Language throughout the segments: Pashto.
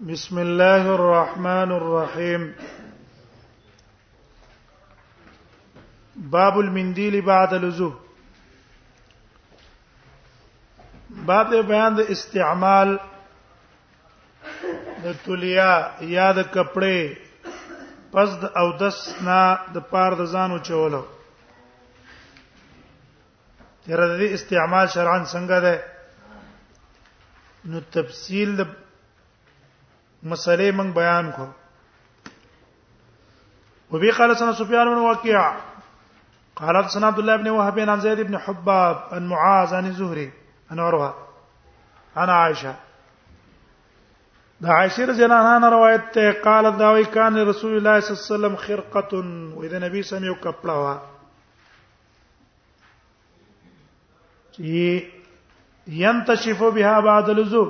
بسم الله الرحمن الرحيم باب المنديل بعد الوضوء باب د بیان د استعمال د تولیا یا د کپڑے پس د او دس نه د پار د ځانو چولو تر دې استعمال شرعاً څنګه ده نو تفصیل د مسلې من بیان کو وبي قال سنا سفيان بن وكيع قال سنا عبد الله بن وهب عن زيد بن حباب عن معاذ عن الزهري عن عروه عن عائشه د عائشه رضی الله عنها روایت ته قال دا وی کان رسول الله صلی الله علیه وسلم خرقه و اذا نبی سم یو کپڑا وا چې ينتشف بها بعد الوضو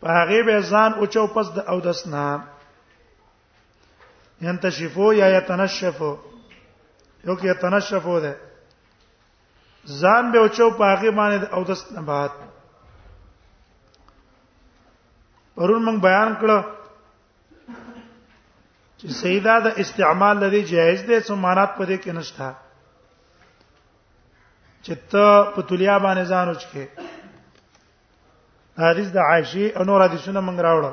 په هغه به ځان او چو پس د او دسنا ينتشفو یا يتنشفو یو کې يتنشفو ده ځان به او چو په هغه باندې او دسنا بعد پرون موږ بیان کړو چې سیدا د استعمال لري جایز دی څو مانات پدې کې نشته چې ته په تولیا باندې ځان وچکه حدیث د عائشه او نور حدیثونه موږ راوړو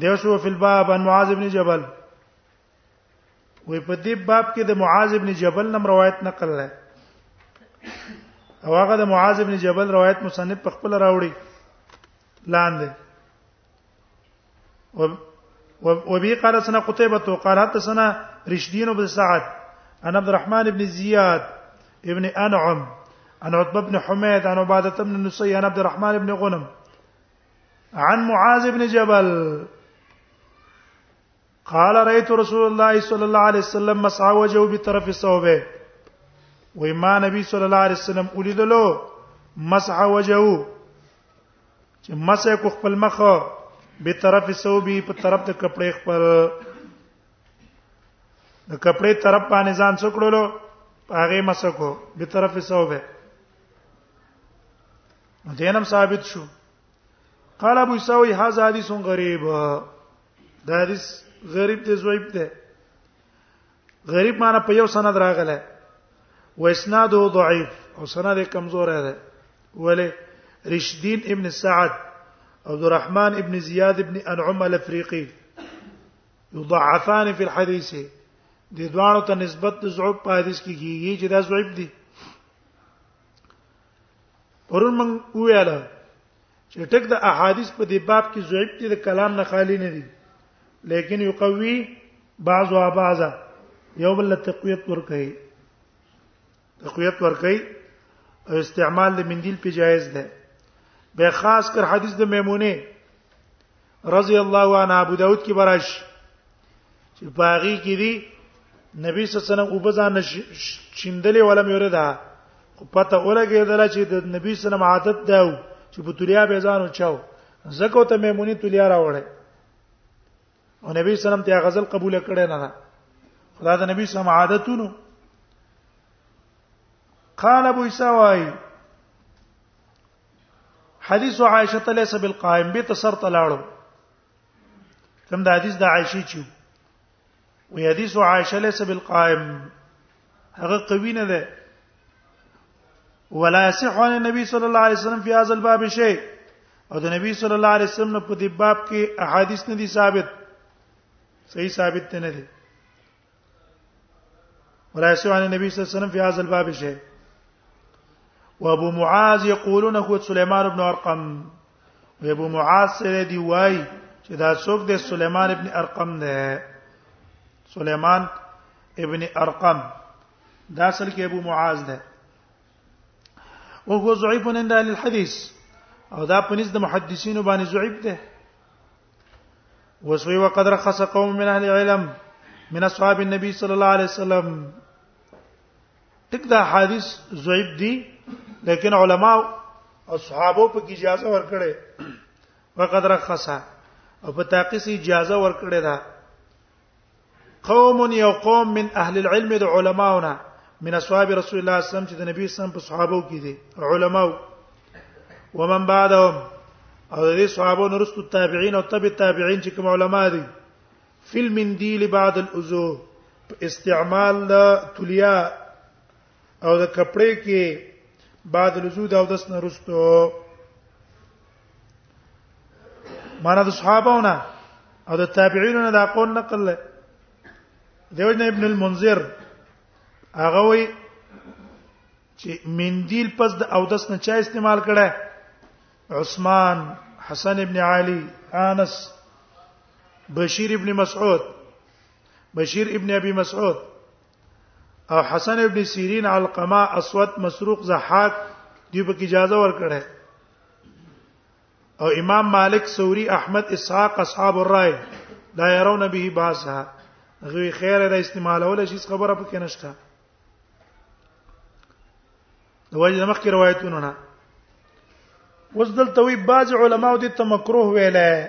دیو شو فی الباب ان معاذ ابن جبل وې په دې باب کې د معاذ ابن جبل نم روایت نقل لري او هغه د معاذ ابن جبل روایت مصنف په خپل راوړي لاندې وبي قال سنه قتيبة قال حدثنا رشدين بن سعد عن عبد الرحمن بن زياد ابن انعم عن عتبة بن حميد عن عبادة بن نسي عن عبد الرحمن بن غنم عن معاذ بن جبل قال رأيت رسول الله صلى الله عليه وسلم مسعى وجهه بطرف ثوبه وای ما نبی صلی الله علیه وسلم ولیدلو مسح وجهو چې مسح کو خپل مخ به طرف صوبی په طرف د کپڑے خپل د کپڑے طرف باندې ځان څکړلو هغه مسح کو به طرف صوبه دینم ثابت شو قال ابو سوي هاذا حدیث غریب دا حدیث غریب دی زویب دی غریب معنی په یو سند راغله و اسناده ضعیف او سند کمزور دی ولی رشدین ابن سعد عبد الرحمن ابن زیاد ابن انعم الافریقی یضعفان فی الحديث د دوانو ته نسبت د ضعف په حدیث کې کیږي چې دا ضعف دي پرون من ویاله چې ټک د احادیث په دې باب کې ضعیف دي د کلام نه خالی نه دي لیکن یقوی بعض او بعض یو بل تقویت ورکه تقویت ورکه او استعمال د مندیل په جایز ده به خاص کر حدیث د میمونه رضی الله عنه ابو داود کې براش چې باغی کې دي نبی صلی الله علیه وسلم وبزان شیندلې ولا مې وردا خو پته ولګېدل چې د نبی صلی الله علیه وسلم عادت دا و چې په تولیا به ځان وچاو زکه ته میمونی تولیا راوړې او نبی صلی الله علیه وسلم ته غزل قبول کړي نه ده خدا د نبی صلی الله علیه وسلم عادتونو قال ابو عیسی وای حدیث عائشه ليس بالقائم به تسر تلاړو کوم د حدیث د عائشه چې وي حدیث عائشه ليس بالقائم هغه قوی نه ده ولا يصح عن النبي صلى الله عليه وسلم في هذا الباب شيء او د نبی صلی الله علیه وسلم په دې باب کې احادیث نه دي ثابت صحیح ثابت نه دي ولا يسوع عن النبي صلى الله عليه وسلم في هذا الباب شيء وابو معاذ يقولون هو سليمان بن ارقم وابو معاذ سره دی وای چې دا څوک دی سليمان ابن ارقم دی سليمان ابن ارقم دا اصل کې ابو معاذ دی وهو ضعيف عند اهل الحديث او دا پنځ د محدثینو باندې ضعیف دی وسوي وقدر خص قوم من اهل العلم من اصحاب النبي صلى الله عليه وسلم ټیک دا حدیث ضعیف دی لیکن علما او صحابه په کې اجازه ورکړي وقدر خصه او په تاقیس اجازه ورکړي دا قوم یو قوم من اهل العلم د علماونه من اصحاب رسول الله صلی الله علیه وسلم چې د نبی سم په صحابه کې دي علماو ومن بعدهم او د دې صحابه نورستو تابعین او تبع تابعین چې کوم علما دي فل مندیل بعد الازو استعمال تلیا او د کپڑے کې بعد لزود او دس نه رستو معنا د صحابهونه او د تابعینونو دا قول نقل له دیوژن ابن المنذر هغه وی چې مندیل پس د او دس نه چا استعمال کړه عثمان حسن ابن علي انس بشیر ابن مسعود بشیر ابن ابي مسعود او حسن ابن سیرین علقمه اسود مسروق زحاک دی په اجازه ورکړه او امام مالک سوری احمد اسحاق اصحاب الرای لا يرون به باسا غوی خیر را استعمالول شي خبره پکې نشته د وجه مخکې روایتونه نه وس دلته وی باج علماء دې ته مکروه ویلای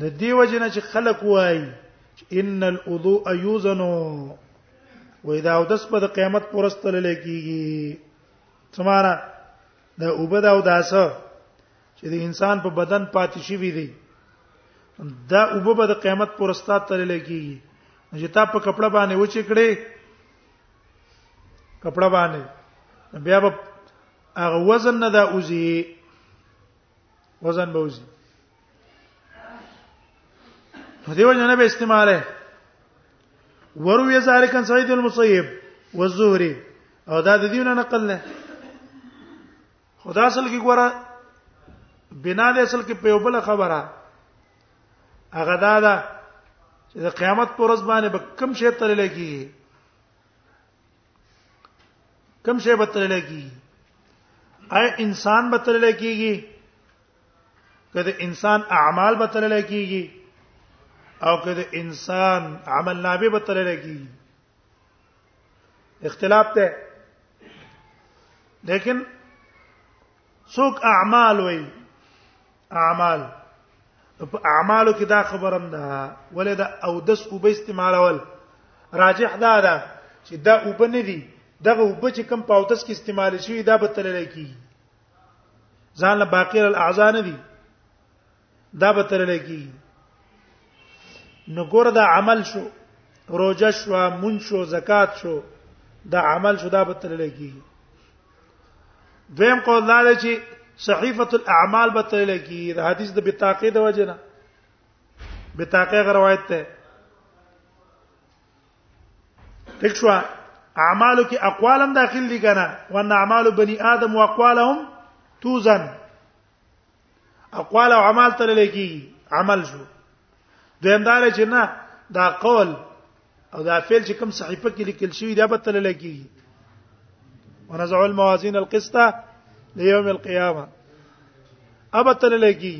د دې وجنه چې خلق وای ان الوضوء یوزن و اذا اودس په قیامت پرستل لکېږي سمارا د وبد او داسه چې د انسان په بدن پاتې شي وي دي دا وبد د قیامت پرستات تل لکېږي چې تا په کپڑا باندې و چې کړې کپڑا باندې بیا به هغه وزن نه دا اوزي وزن بوزي په دیو جنا به استعماله وروي ذالک ان سعید المصیب والزهري او دا د دیونه نقل نه خدا اصل کې ګوره بنا د اصل کې په بل خبره هغه دا ده چې د قیامت پر ورځ باندې به کم شی تل لګي کوم شی به تلل کیږي اي انسان به تلل کیږي کله انسان اعمال به تلل کیږي او کله انسان عمل نامه به تلل کیږي اختلاف ته لیکن څوک اعمال وای اعمال په اعمالو کې دا خبرم ده ولې دا او دس او به استعمالول راجح دا ده چې دا او به نه دي دغه او به چې کم په او دس کې استعمال شي دا به تلل کی ځان له باقی الاعضاء نه دي دا به تر لګي نو ګور دا عمل شو روزه شو مون شو زکات شو دا عمل شو دا به تر لګي دویم قول دا دی چې صحیفه الاعمال به تر لګي دا حدیث د بتاقه د وجنه بتاقه روایت ده ټیک شو اعمالو کې اقوالم داخل دي کنه وان اعمال بني ادم واقوالهم توزن اقوال او اعمال تر لکی عمل شو دویم دا چې نه دا قول او دا فعل چې کوم صحیفه کې لیکل شوی دا به تر لکی ونزع الموازين القسط ليوم القيامه اب تر لکی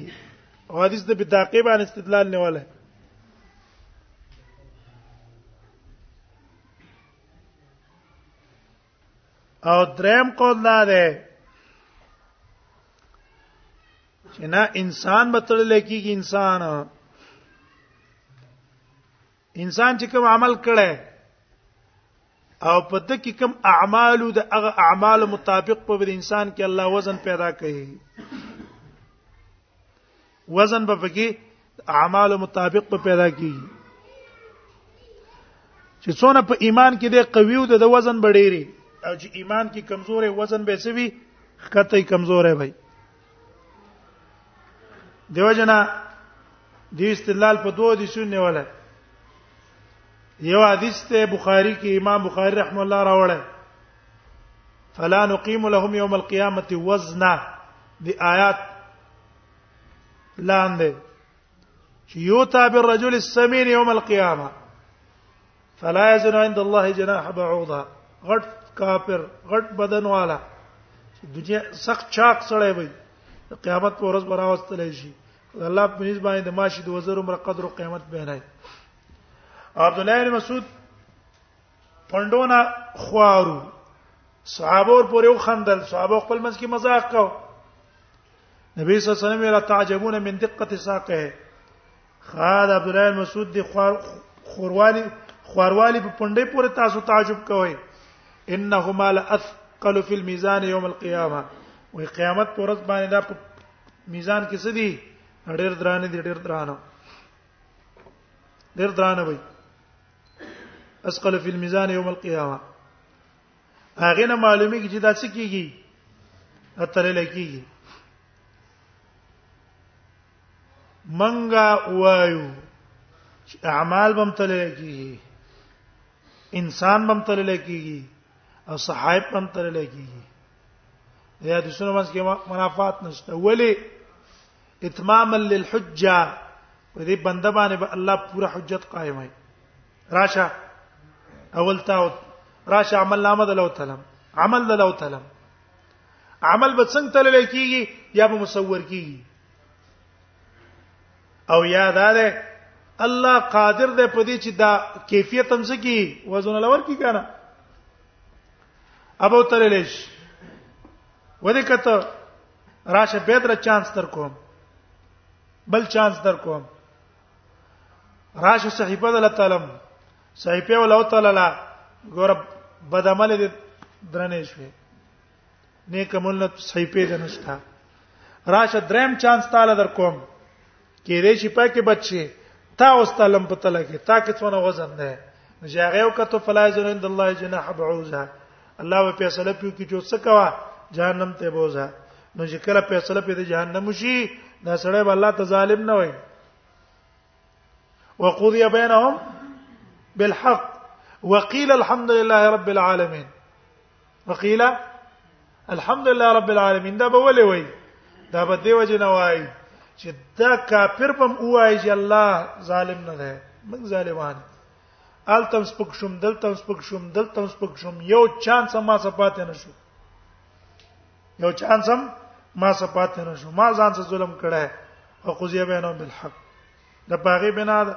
او حدیث د بتاقی باندې استدلال نه ولا او دریم قول دا ده چې نه انسان به تړل کېږي انسان انسان چې کوم عمل کړي او په دې کې کوم اعمال د هغه اعمال مطابق په انسان کې الله وزن پیدا کوي وزن به پکې اعمال مطابق په پیدا کیږي چې څونه په ایمان کې دی قوي او د وزن بډېری او چې ایمان کې کمزورې وزن به سوي خکته کمزورې وي دیو جنا دی استدلال په دوه دي سنې ولا یو حدیث ته بخاری کې امام بخاری رحم الله راوړل فلا نقيم لهم يوم القيامه وزنا دی آیات لاندې چې یو تاب الرجل السمين يوم القيامه فلا يزن عند الله جناح بعوضه غټ کافر غټ بدن والا دنیا سخت چاک سړی وي قیامت پر ورځ براوستل شي الله په نسبت باندې ماشي د وزر عمر قدر او قیامت به نه عبد الله بن مسعود پندونه خوارو صحابه ور پورې وخندل صحابه خپل منځ کې مزاق کاو نبی صلی الله علیه وسلم لا تعجبون من دقه ساقه خالد عبد الله مسعود دی خوار خوروالی خواروالی په پندې پورې تاسو تعجب کوئ انهما لاثقل فی الميزان یوم القیامه وی قیامت پر ورځ باندې دا په میزان کې څه دي ډېر درانه دي ډېر درانه ډېر درانه وي اسقل فی الميزان یوم القیامه هغه نه معلومی کی چې دا څه کیږي اتل لکیږي منګه وایو چې اعمال بم تل لکیږي انسان بم تل لکیږي او صحائف بم تل لکیږي یا د سنمس کې منافات نشته ولی اتماما للحجه په دې بنده باندې به الله پوره حجت قائمای راشه اول تا راشه عمل نامه دلو تلم عمل دلو تلم عمل به څنګه تلل کیږي یا به مصور کیږي او یا دا ده الله قادر ده په دې چې دا کیفیت هم سکی وزن لور کی کنه ابو تللیش ودې کته راشه به در چانس در کوم بل چانس در کوم راشه صحیفه دل تعلم صحیفه ولو تعالی لا ګور بدعمل دې درنې شوې نیک مولنت صحیفه دنستا راشه دریم چانس تعالی در کوم کې دې شي پکې بچي تا اوس تلم په تل کې تا کې څونه وزن ده نجاغه او کته فلایزن عند الله جناح بعوزه الله په فیصله پیو کې جو څه کوا جهنم ته بوزه نو چې کله فیصله په جهنم شي دا سړی به الله ته ظالم نه وي وقضي بينهم بالحق وقيل الحمد لله رب العالمين وقيل الحمد لله رب العالمين دا به ولې وای دا به دی وجه نه وای چې دا کافر بم وای چې الله ظالم نه ده موږ ظالمان التم سپک شوم دلتم سپک شوم دلتم سپک شوم یو چانس ما سپات نه شو یو چانس ما سپات نه شو ما ځان سره ظلم کړه او قضیه بینهم بالحق د باغې بنا ده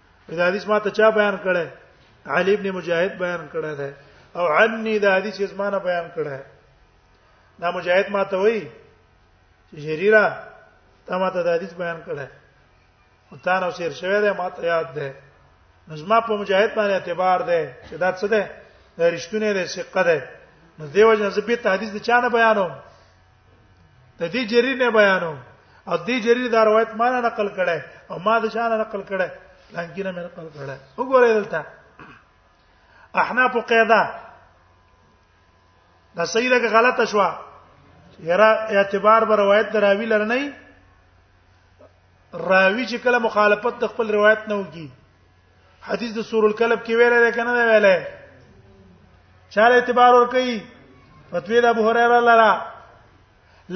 دا حدیث ما ته چا بیان کړي علي ابن مجاهد بیان کړی دی او عني دا حدیث زمانه بیان کړی دا مجاهد ما ته وایي چې جریرا تا ما ته دا حدیث بیان کړی او تا نو سیر شوی دی ما ته یاد دی نو زما په مجاهد باندې اعتبار دی چې دا څه دی دا رښتونه دی ثقه دی نو دیو جن زبې ته حدیث د چا نه بیانوم د دې جریر نه بیانو او دې جریر دا روایت ما نه نقل کړه او ما د شان نقل کړه لکه نه مې نقل کړه وګورئ دلته احناف قاعده دا صحیح ده که غلطه شو یرا اعتبار به روایت دراوی لرنی راوی چې کله مخالفت د خپل روایت نه وکي حدیث د سور الکلب کې ویل دی کنه ویل دی چاله اعتبار ور کوي فتوی د ابو هريره لرا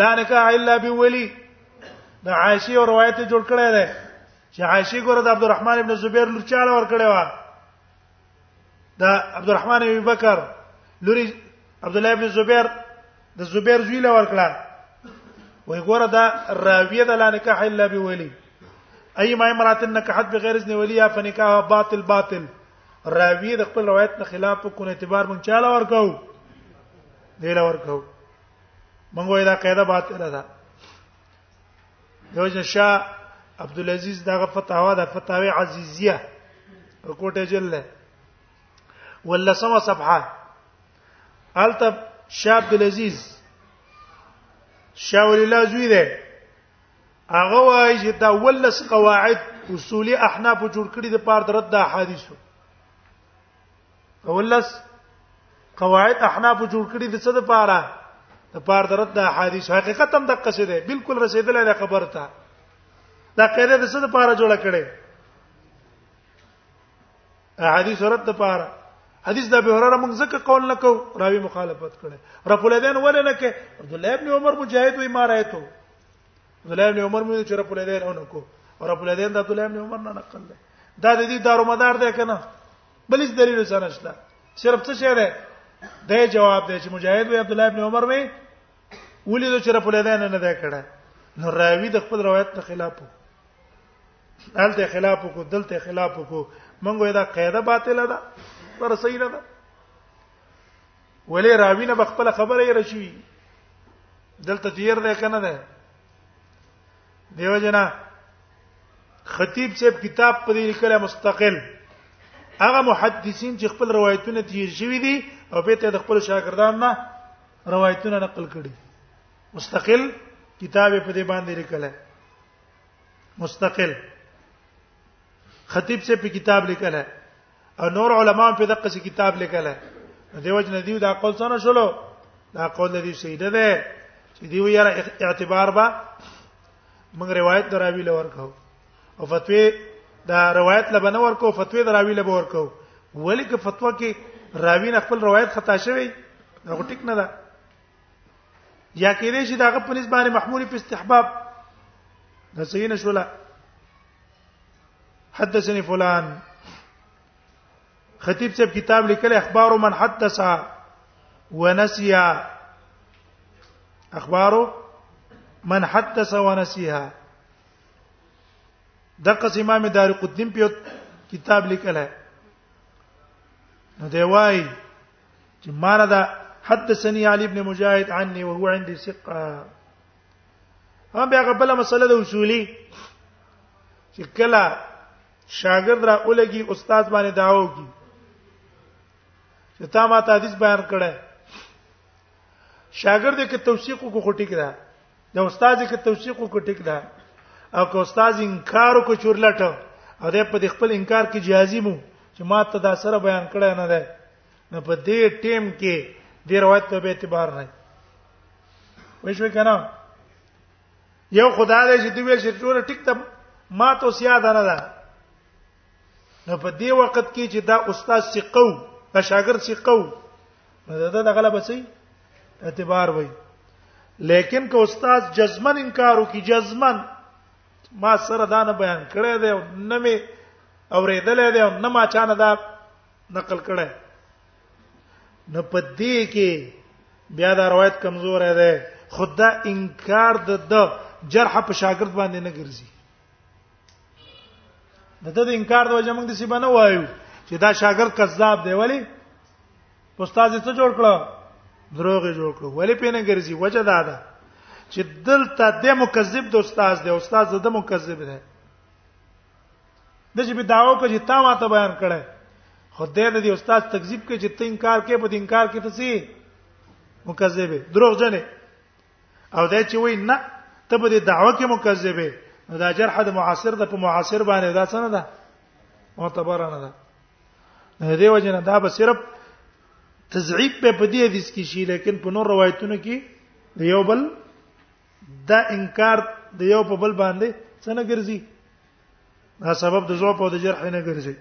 لا نکاح الا بولي د عائشه او روایت جوړ کړی دی چې عائشه ګوره د عبدالرحمن ابن زبیر لور چاله ور کړی و د عبدالرحمن ابي بکر لوري عبد الله ابن زبیر د زبیر زوی له ورکړه وای ګوره دا راویه د لا نکاح الا به ولی اي ما امرات نکحت بغیر اذن ولیا فنکاح باطل باطل راوی د خپل روایت نه خلاف په کونه اعتبار مونږ چاله ورکاو دی لا ورکاو مونږ وای دا قاعده باطل ده یوجه شاه عبد العزيز دغه فتاوا د فتاوی عزیزیه رکوټه جله ولا سما صفحه التب شاه عبد العزيز شاه ولي الله زوی دی هغه وایي چې دا ولس قواعد اصولي احناف جوړ کړي د پاره درد د احادیثو ولس قواعد احناف جوړ کړي د څه د پاره د پاره درد د احادیث حقیقت هم دقه څه ده بالکل رسیدلې ده خبر ته دا قاعده د څه د پاره جوړه کړي حدیث رد د پاره حدیث د ابي هرره موږ ځکه قول نه کو راوي مخالفت کړي رفع الیدین ولې نه کې عبد الله ابن عمر مجاهد وي ما رايته عبد الله ابن عمر مې چې رفع الیدین ونه کو او رفع الیدین د عبد الله ابن عمر نه نقل ده دا د دې دارو مدار ده کنه بل هیڅ دلیل څه نشته صرف څه شه ده دا جواب دی چې مجاهد وي عبد الله ابن عمر وي ولې د چر په لدان نه ده کړه نو راوی د خپل روایت ته خلاف وو دلته خلاف کو دلته خلاف کو منګو دا قاعده باطله ده پر صحیح نه ده ولې راوی نه خپل خبره یې رچوي دلته تیر ده کنه ده دیو جنا خطیب صاحب کتاب په دې لیکل مستقل هغه محدثین چې خپل روایتونه تیر شوی دي او به ته د خپل شاګردان نه روایتونه نقل کړي مستقل کتاب په دې باندې لیکل مستقل خطیب سے په کتاب لیکل ہے او نور علما په دقه سي کتاب لیکل ہے دیو جن دیو دا قول څنګه شلو دا قول دی سیده ده چې دیو یار اعتبار با موږ روایت دراوی لور کو او فتوی دا روایت لبنه ور کو فتوی دراوی لبه ور کو ولی که فتوا کې راوی نه خپل روایت خطا شوی دا ټیک نه ده یا کېدې چې داغه په نسبت باندې محمول په استحباب د صحیح نشولا حدثني فلان خطیب صاحب کتاب لیکل اخبار من حدث ونسي اخبار من حدث ونسيها دغه امام دار قطنی په کتاب لیکل نو دی وای چې معنا دا حدثني علي ابن مجاهد عني وهو عندي ثقه هم بیا غبل مسله د اصولي چې کله شاګرد را اولګي استاد باندې داو کی چې تا ما ته حدیث بیان کړه شاګرد کې توثیق کو خټی کړه د استاد کې توثیق کو ټیک ده او که استاد انکار کو چورلټ او د په خپل انکار کې جهازي مو چې ما ته دا سره بیان کړی نه ده نو په دې ټیم کې د روایت په اعتبار نه وښ وکنه یو خدای دې چې دوی چې ټول ټیک ته ما ته سیاده نه ده نو په دې وخت کې چې دا استاد سقو دا شاګرد سقو نو دا دغه لبه سي اعتبار وای لیکن که استاد جزمن انکار وکي جزمن ما سره دا نه بیان کړی دی او نه می اوریدل دی او نه ما چانه دا نقل کړی نه پدې کې بیا دا روایت کمزور دی خدا انکار د جرح په شاګرد باندې نه ګرځي د دې انکار د وجه موږ د سی بنه وایو چې دا شاګرد کذاب دی ولی استاد یې څه جوړ کړو دروغ یې جوړ کړو ولی پینې ګرځي وجه دا ده چې دلته د مکذب د استاد دی استاد د مکذب دی د چې په داو کې تا ما ته بیان کړه خو دې د استاد تکذیب کې چې ته انکار کې په انکار کې ته سي مکذب دروغ جنې او دا چې وای نه ته به د دعوه کې مکذبه نو دا جرح د معاصر د په معاصر باندې دا څنګه ده معتبر نه ده نه دی وجنه دا به صرف تزعیب په پدې حدیث کې شي لیکن په نور روایتونو کې د یو بل دا انکار د یو په بل باندې څنګه ګرځي دا سبب د زوب او د جرح نه ګرځي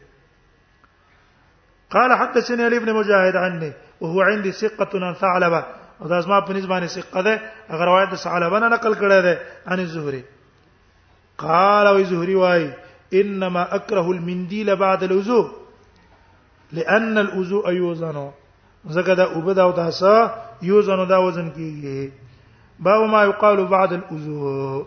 قال حدثني علي بن مجاهد عني وهو عندي ثقه عن ثعلبه او دا زما په نسبت باندې ثقه ده هغه روایت د ثعلبه نه نقل کړی ده عن الزهري قال او زهري واي انما اكره المنديل بعد الوضوء لان الوضوء يوزن زګه دا وبدا او تاسو يوزن دا وزن کیږي باو ما يقال بعد الوضوء